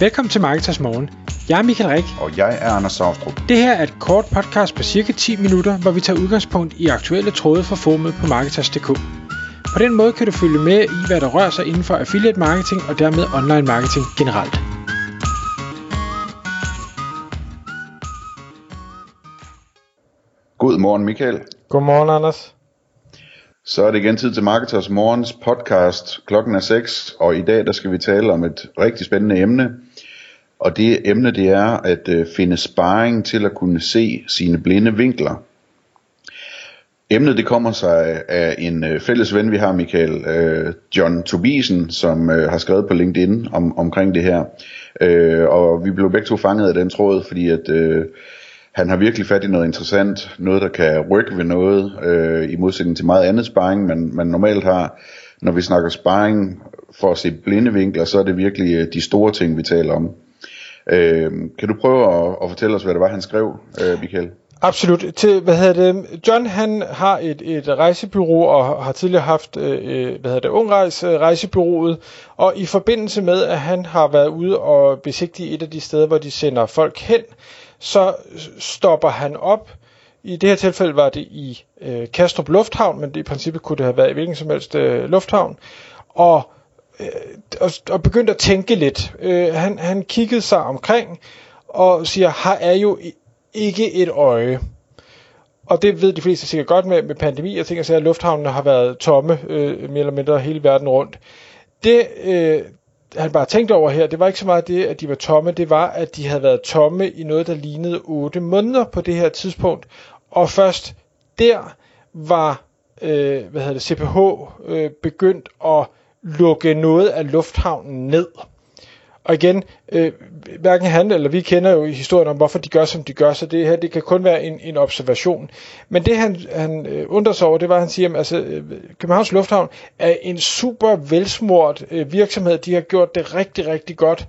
Velkommen til Marketers Morgen. Jeg er Michael Rik. Og jeg er Anders Saustrup. Det her er et kort podcast på cirka 10 minutter, hvor vi tager udgangspunkt i aktuelle tråde fra formet på Marketers.dk. På den måde kan du følge med i, hvad der rører sig inden for affiliate marketing og dermed online marketing generelt. God morgen Michael. Godmorgen Anders. Så er det igen tid til Marketers Morgens podcast. Klokken er 6, og i dag der skal vi tale om et rigtig spændende emne. Og det emne det er at øh, finde sparring til at kunne se sine blinde vinkler. Emnet det kommer sig af en øh, fælles ven vi har, Michael, øh, John Tobisen, som øh, har skrevet på LinkedIn om, omkring det her. Øh, og vi blev begge to fanget af den tråd, fordi at... Øh, han har virkelig fat i noget interessant, noget der kan rykke ved noget, øh, i modsætning til meget andet sparring, man, man normalt har. Når vi snakker sparring for at se blinde vinkler, så er det virkelig øh, de store ting, vi taler om. Øh, kan du prøve at, at fortælle os, hvad det var, han skrev, øh, Michael? Absolut. Til, hvad hedder det, John han har et, et rejsebyrå og har tidligere haft øh, øh hvad hedder det, Ungrejs øh, rejsebyrået, og i forbindelse med, at han har været ude og besigtige et af de steder, hvor de sender folk hen, så stopper han op. I det her tilfælde var det i øh, Kastrup Lufthavn, men det, i princippet kunne det have været i hvilken som helst øh, lufthavn. Og, øh, og, og begyndte at tænke lidt. Øh, han, han kiggede sig omkring og siger, her er jo ikke et øje. Og det ved de fleste sikkert godt med, med pandemi. Jeg tænker at lufthavnene har været tomme øh, mere eller mindre hele verden rundt. Det, øh, han bare tænkte over her, det var ikke så meget det, at de var tomme, det var, at de havde været tomme i noget, der lignede 8 måneder på det her tidspunkt. Og først der var øh, hvad hedder det, CPH øh, begyndt at lukke noget af lufthavnen ned. Og igen, øh, hverken han eller vi kender jo historien om, hvorfor de gør, som de gør, så det her det kan kun være en, en observation. Men det han, han øh, undrer sig over, det var, at han siger, at altså, øh, Københavns Lufthavn er en super velsmurt øh, virksomhed. De har gjort det rigtig, rigtig godt.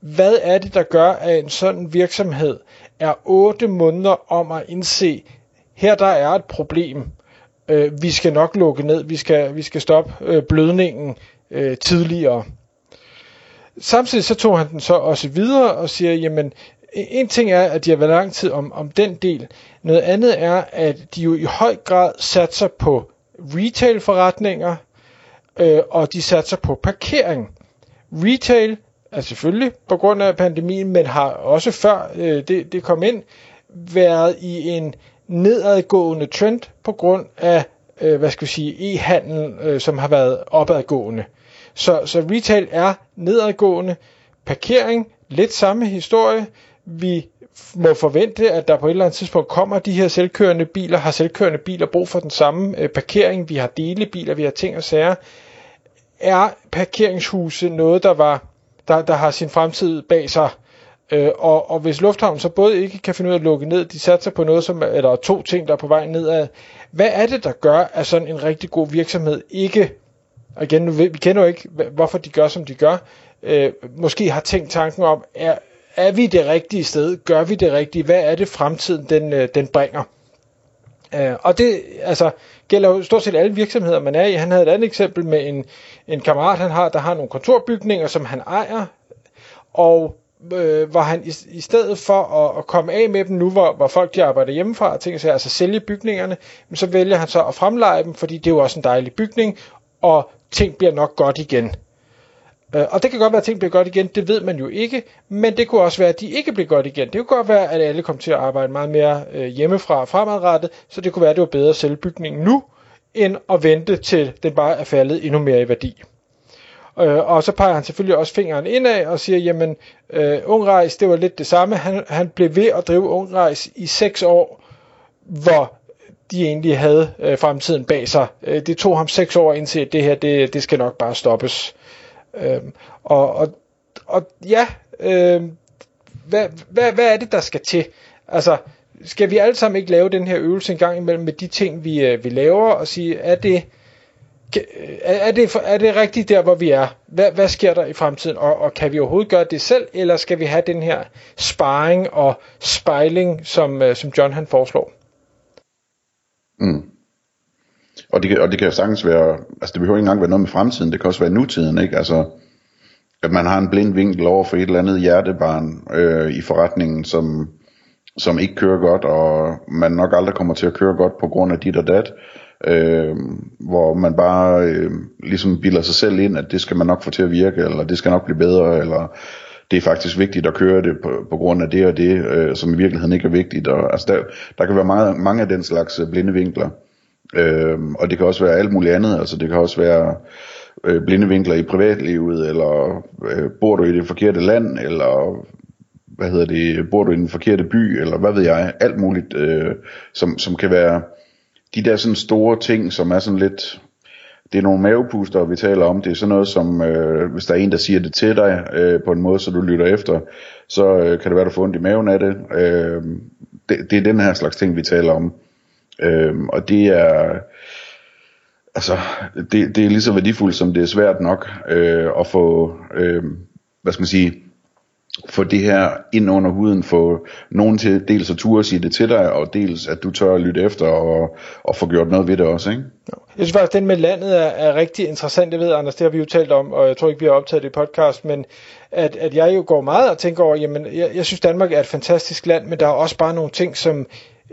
Hvad er det, der gør, at en sådan virksomhed er otte måneder om at indse, her der er et problem. Øh, vi skal nok lukke ned, vi skal, vi skal stoppe øh, blødningen øh, tidligere. Samtidig så tog han den så også videre og siger, jamen, en ting er, at de har været lang tid om, om den del. Noget andet er, at de jo i høj grad satser på retail-forretninger, øh, og de satser på parkering. Retail er selvfølgelig på grund af pandemien, men har også før øh, det, det kom ind, været i en nedadgående trend på grund af, øh, hvad skal vi sige, e-handel, øh, som har været opadgående. Så, så retail er nedadgående. Parkering, lidt samme historie. Vi må forvente, at der på et eller andet tidspunkt kommer de her selvkørende biler, har selvkørende biler brug for den samme øh, parkering, vi har delebiler, vi har ting og sager. Er parkeringshuse noget, der, var, der, der har sin fremtid bag sig? Øh, og, og hvis lufthavnen så både ikke kan finde ud af at lukke ned, de satser på noget, som, eller to ting, der er på vej nedad. Hvad er det, der gør, at sådan en rigtig god virksomhed ikke og igen, vi kender jo ikke, hvorfor de gør, som de gør. Øh, måske har tænkt tanken om, er, er vi det rigtige sted? Gør vi det rigtige? Hvad er det fremtiden, den, øh, den bringer? Øh, og det altså, gælder jo stort set alle virksomheder, man er i. Han havde et andet eksempel med en, en kammerat, han har, der har nogle kontorbygninger, som han ejer, og øh, hvor han i, i stedet for at, at komme af med dem nu, hvor, hvor folk de arbejder hjemmefra, og tænker sig altså sælge bygningerne, men så vælger han så at fremleje dem, fordi det er jo også en dejlig bygning, og ting bliver nok godt igen. Øh, og det kan godt være, at ting bliver godt igen, det ved man jo ikke, men det kunne også være, at de ikke bliver godt igen. Det kunne godt være, at alle kom til at arbejde meget mere øh, hjemmefra fremadrettet, så det kunne være, at det var bedre at sælge bygningen nu, end at vente til den bare er faldet endnu mere i værdi. Øh, og så peger han selvfølgelig også fingeren indad og siger, jamen, øh, Ungrejs, det var lidt det samme. Han, han blev ved at drive Ungrejs i seks år, hvor de egentlig havde øh, fremtiden bag sig. Øh, det tog ham seks år indtil, at det her, det, det skal nok bare stoppes. Øh, og, og, og ja, øh, hvad, hvad, hvad er det, der skal til? Altså, skal vi alle sammen ikke lave den her øvelse en gang imellem med de ting, vi, øh, vi laver, og sige, er det, er det, er det rigtigt der, hvor vi er? Hvad, hvad sker der i fremtiden? Og, og kan vi overhovedet gøre det selv, eller skal vi have den her sparring og spejling, som, øh, som John han foreslår? Mm. Og det, og det kan jo sagtens være, altså det behøver ikke engang være noget med fremtiden, det kan også være nutiden, ikke? Altså, at man har en blind vinkel over for et eller andet hjertebarn øh, i forretningen, som, som ikke kører godt, og man nok aldrig kommer til at køre godt på grund af dit og dat, øh, hvor man bare øh, ligesom bilder sig selv ind, at det skal man nok få til at virke, eller det skal nok blive bedre, eller det er faktisk vigtigt at køre det på, på grund af det og det, øh, som i virkeligheden ikke er vigtigt. Og, altså der, der kan være meget, mange af den slags øh, blinde vinkler. Øh, og det kan også være alt muligt andet. Altså det kan også være øh, blinde vinkler i privatlivet, eller øh, bor du i det forkerte land, eller hvad hedder det, bor du i den forkerte by, eller hvad ved jeg, alt muligt, øh, som, som kan være de der sådan store ting, som er sådan lidt, det er nogle mavepuster, vi taler om. Det er sådan noget som, øh, hvis der er en, der siger det til dig øh, på en måde, så du lytter efter, så øh, kan det være, du får ondt i maven af det. Øh, det. Det er den her slags ting, vi taler om. Øh, og det er, altså, det, det er lige så værdifuldt, som det er svært nok øh, at få, øh, hvad skal man sige, få det her ind under huden, få nogen til dels at turde sige det til dig, og dels at du tør at lytte efter og, og få gjort noget ved det også, ikke? Jeg synes faktisk, at den med landet er, er rigtig interessant. Jeg ved, Anders, det har vi jo talt om, og jeg tror ikke, vi har optaget det i podcast, men at, at jeg jo går meget og tænker over, jamen, jeg, jeg synes, Danmark er et fantastisk land, men der er også bare nogle ting, som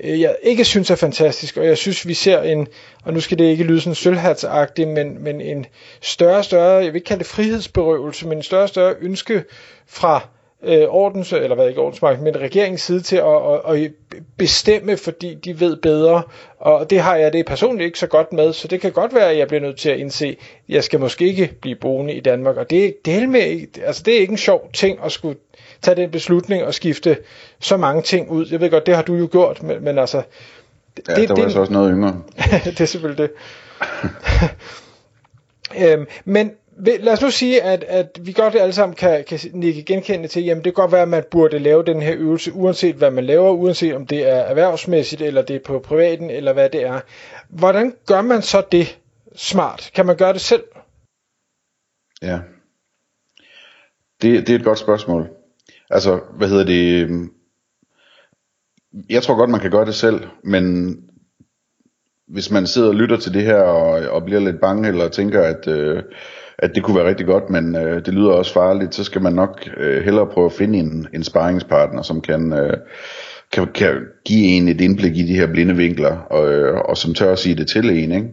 øh, jeg ikke synes er fantastisk, og jeg synes, vi ser en, og nu skal det ikke lyde sådan sølvhatsagtigt, men, men en større, større, jeg vil ikke kalde det frihedsberøvelse, men en større, større ønske fra øh, ordens, eller hvad ikke ordensmagt, men regeringens side til at, at, at bestemme, fordi de ved bedre, og det har jeg det personligt ikke så godt med, så det kan godt være, at jeg bliver nødt til at indse, at jeg skal måske ikke blive boende i Danmark, og det, det, er, med, altså det er ikke en sjov ting at skulle tage den beslutning og skifte så mange ting ud. Jeg ved godt, det har du jo gjort, men, men altså... Ja, det, der var det, så også noget yngre. det er selvfølgelig det. øhm, men lad os nu sige, at, at vi godt alle sammen kan, kan nikke genkendende til, jamen det kan godt være, at man burde lave den her øvelse, uanset hvad man laver, uanset om det er erhvervsmæssigt, eller det er på privaten, eller hvad det er. Hvordan gør man så det smart? Kan man gøre det selv? Ja, det, det er et godt spørgsmål. Altså, hvad hedder det? Øhm, jeg tror godt, man kan gøre det selv, men hvis man sidder og lytter til det her og, og bliver lidt bange eller tænker, at øh, at det kunne være rigtig godt, men øh, det lyder også farligt, så skal man nok øh, hellere prøve at finde en, en sparringspartner, som kan, øh, kan, kan give en et indblik i de her blinde vinkler, og, øh, og som tør at sige det til en, ikke?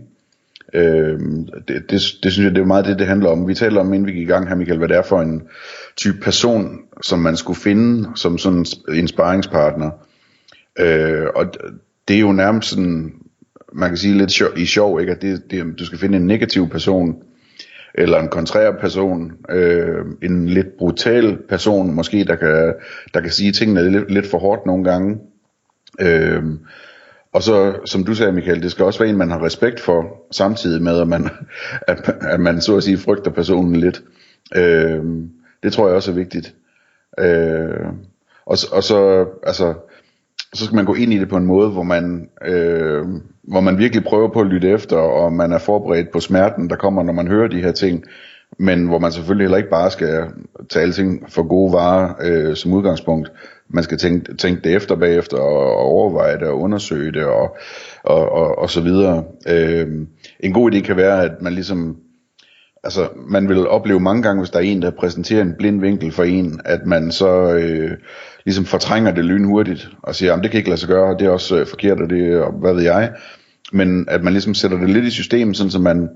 Øh, det, det, det synes jeg, det er meget det, det handler om. Vi taler om, inden vi gik i gang her, Michael, hvad det er for en type person, som man skulle finde som sådan en sparringspartner. Øh, og det er jo nærmest sådan, man kan sige lidt sjov, i sjov, ikke? at det, det, du skal finde en negativ person, eller en kontrær person, øh, en lidt brutal person måske, der kan, der kan sige tingene lidt, lidt for hårdt nogle gange. Øh, og så, som du sagde Michael, det skal også være en, man har respekt for, samtidig med, at man, at, at man så at sige frygter personen lidt. Øh, det tror jeg også er vigtigt. Øh, og, og så, altså, så skal man gå ind i det på en måde, hvor man, øh, hvor man virkelig prøver på at lytte efter, og man er forberedt på smerten, der kommer, når man hører de her ting, men hvor man selvfølgelig heller ikke bare skal tage alting for gode varer øh, som udgangspunkt. Man skal tænke, tænke det efter bagefter, og, og overveje det, og undersøge det, og, og, og, og så videre. Øh, en god idé kan være, at man ligesom altså, man vil opleve mange gange, hvis der er en, der præsenterer en blind vinkel for en, at man så øh, ligesom fortrænger det lynhurtigt, og siger, at det kan ikke lade sig gøre, og det er også øh, forkert, og det og hvad ved jeg. Men at man ligesom sætter det lidt i systemet, sådan så man,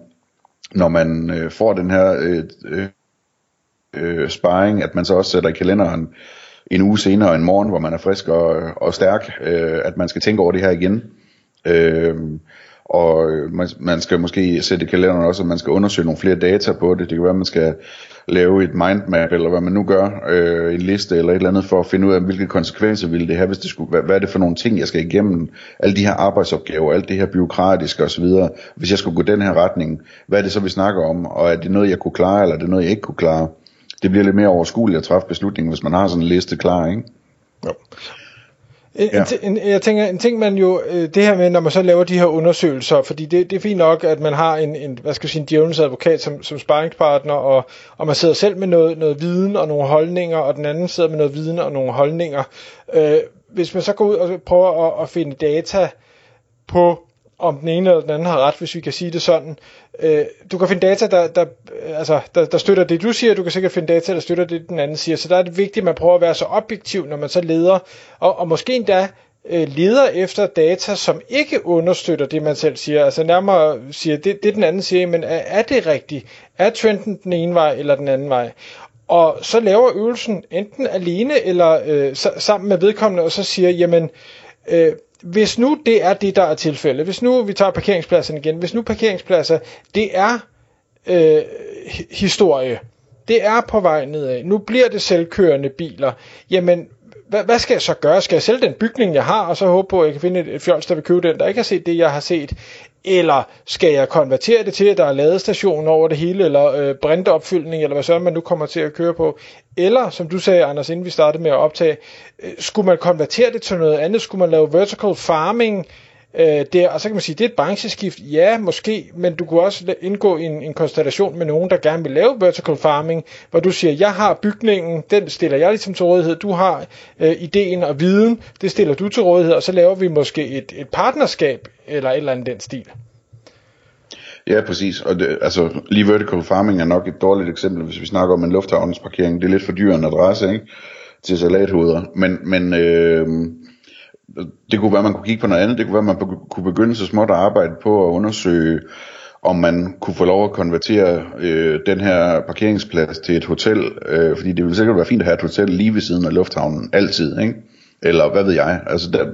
når man øh, får den her øh, øh, øh, sparring, at man så også sætter i kalenderen en uge senere, en morgen, hvor man er frisk og, og stærk, øh, at man skal tænke over det her igen. Øh, og øh, man, man skal måske sætte i kalenderen også, at man skal undersøge nogle flere data på det. Det kan være, at man skal lave et mindmap, eller hvad man nu gør, øh, en liste eller et eller andet, for at finde ud af, hvilke konsekvenser ville det have, hvis det skulle, hvad, hvad er det for nogle ting, jeg skal igennem, alle de her arbejdsopgaver, alt det her byråkratiske osv., hvis jeg skulle gå den her retning, hvad er det så, vi snakker om, og er det noget, jeg kunne klare, eller er det noget, jeg ikke kunne klare? Det bliver lidt mere overskueligt at træffe beslutningen, hvis man har sådan en liste klar, ikke? Ja. En, ja. en, jeg tænker, en ting man jo, øh, det her med, når man så laver de her undersøgelser, fordi det, det er fint nok, at man har en, en hvad skal jeg sige, en djævelens advokat som, som sparringspartner, og, og man sidder selv med noget, noget viden og nogle holdninger, og den anden sidder med noget viden og nogle holdninger. Øh, hvis man så går ud og prøver at, at finde data på om den ene eller den anden har ret, hvis vi kan sige det sådan. Øh, du kan finde data, der, der, øh, altså, der, der støtter det, du siger, du kan sikkert finde data, der støtter det, den anden siger. Så der er det vigtigt, at man prøver at være så objektiv, når man så leder, og, og måske endda øh, leder efter data, som ikke understøtter det, man selv siger. Altså nærmere siger, det, det den anden siger, men er, er det rigtigt? Er trenden den ene vej eller den anden vej? Og så laver øvelsen enten alene eller øh, sammen med vedkommende, og så siger, jamen, øh, hvis nu det er det, der er tilfældet, hvis nu vi tager parkeringspladsen igen, hvis nu parkeringspladser, det er øh, historie, det er på vej nedad, nu bliver det selvkørende biler, jamen hvad, hvad skal jeg så gøre? Skal jeg sælge den bygning, jeg har, og så håbe på, at jeg kan finde et, et fjols, der vil købe den, der ikke har set det, jeg har set? Eller skal jeg konvertere det til, at der er ladestation over det hele, eller øh, brintopfyldning, eller hvad så man nu kommer til at køre på? Eller, som du sagde, Anders, inden vi startede med at optage, øh, skulle man konvertere det til noget andet? Skulle man lave vertical farming? øh, Øh, der, og så kan man sige, det er et brancheskift, ja, måske, men du kunne også indgå i en, en konstellation med nogen, der gerne vil lave vertical farming, hvor du siger, jeg har bygningen, den stiller jeg ligesom til rådighed, du har øh, ideen og viden, det stiller du til rådighed, og så laver vi måske et, et partnerskab, eller et eller andet den stil. Ja, præcis. Og det, altså, lige vertical farming er nok et dårligt eksempel, hvis vi snakker om en lufthavnsparkering. Det er lidt for dyr en adresse, ikke? Til salathoveder. Men, men øh, det kunne være, man kunne kigge på noget andet. Det kunne være, man kunne begynde så småt at arbejde på at undersøge, om man kunne få lov at konvertere øh, den her parkeringsplads til et hotel. Øh, fordi det ville sikkert være fint at have et hotel lige ved siden af lufthavnen, altid, ikke? Eller hvad ved jeg. Altså, der,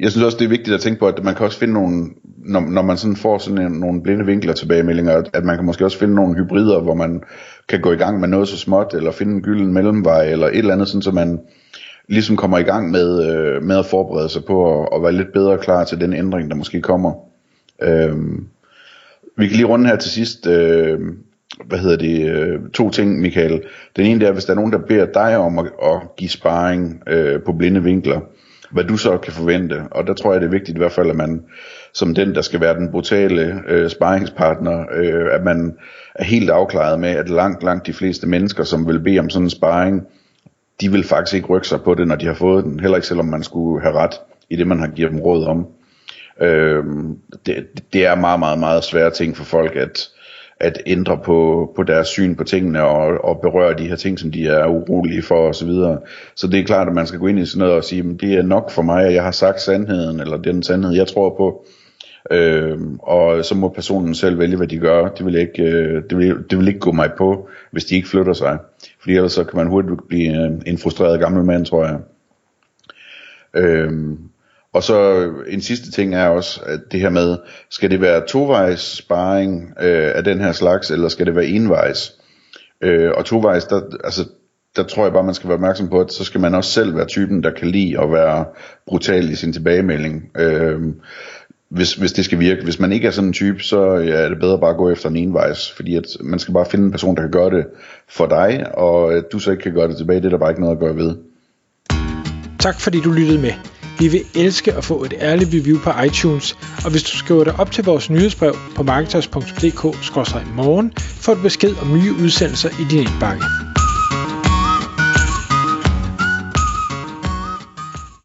jeg synes også, det er vigtigt at tænke på, at man kan også finde nogle, når, når man sådan får sådan en, nogle blinde vinkler tilbagemeldinger, at man kan måske også finde nogle hybrider, hvor man kan gå i gang med noget så småt, eller finde en gylden mellemvej, eller et eller andet, sådan, så man ligesom kommer i gang med, øh, med at forberede sig på at, at være lidt bedre klar til den ændring, der måske kommer. Øh, vi kan lige runde her til sidst, øh, hvad hedder det, øh, to ting, Michael. Den ene er, hvis der er nogen, der beder dig om at, at give sparring øh, på blinde vinkler, hvad du så kan forvente. Og der tror jeg, det er vigtigt i hvert fald, at man som den, der skal være den brutale øh, sparringspartner, øh, at man er helt afklaret med, at langt, langt de fleste mennesker, som vil bede om sådan en sparring, de vil faktisk ikke rykke sig på det, når de har fået den, heller ikke selvom man skulle have ret i det, man har givet dem råd om. Øh, det, det er meget, meget, meget svære ting for folk at, at ændre på, på deres syn på tingene og, og berøre de her ting, som de er urolige for osv. Så, videre. så det er klart, at man skal gå ind i sådan noget og sige, at det er nok for mig, at jeg har sagt sandheden, eller den sandhed, jeg tror på. Øh, og så må personen selv vælge, hvad de gør. Det vil, ikke, øh, det, vil, det vil ikke gå mig på, hvis de ikke flytter sig. Fordi ellers så kan man hurtigt blive øh, en frustreret gammel mand, tror jeg. Øh, og så en sidste ting er også, at det her med, skal det være tovejs sparring øh, af den her slags, eller skal det være envejs? Øh, og tovejs, der, altså, der tror jeg bare, man skal være opmærksom på, at så skal man også selv være typen, der kan lide at være brutal i sin tilbagemelding. Øh, hvis, hvis det skal virke. Hvis man ikke er sådan en type, så ja, er det bedre bare at gå efter en envejs, fordi at man skal bare finde en person, der kan gøre det for dig, og at du så ikke kan gøre det tilbage, det er der bare ikke noget at gøre ved. Tak fordi du lyttede med. Vi vil elske at få et ærligt review på iTunes, og hvis du skriver dig op til vores nyhedsbrev på marketers.dk-morgen, får du besked om nye udsendelser i din indbakke.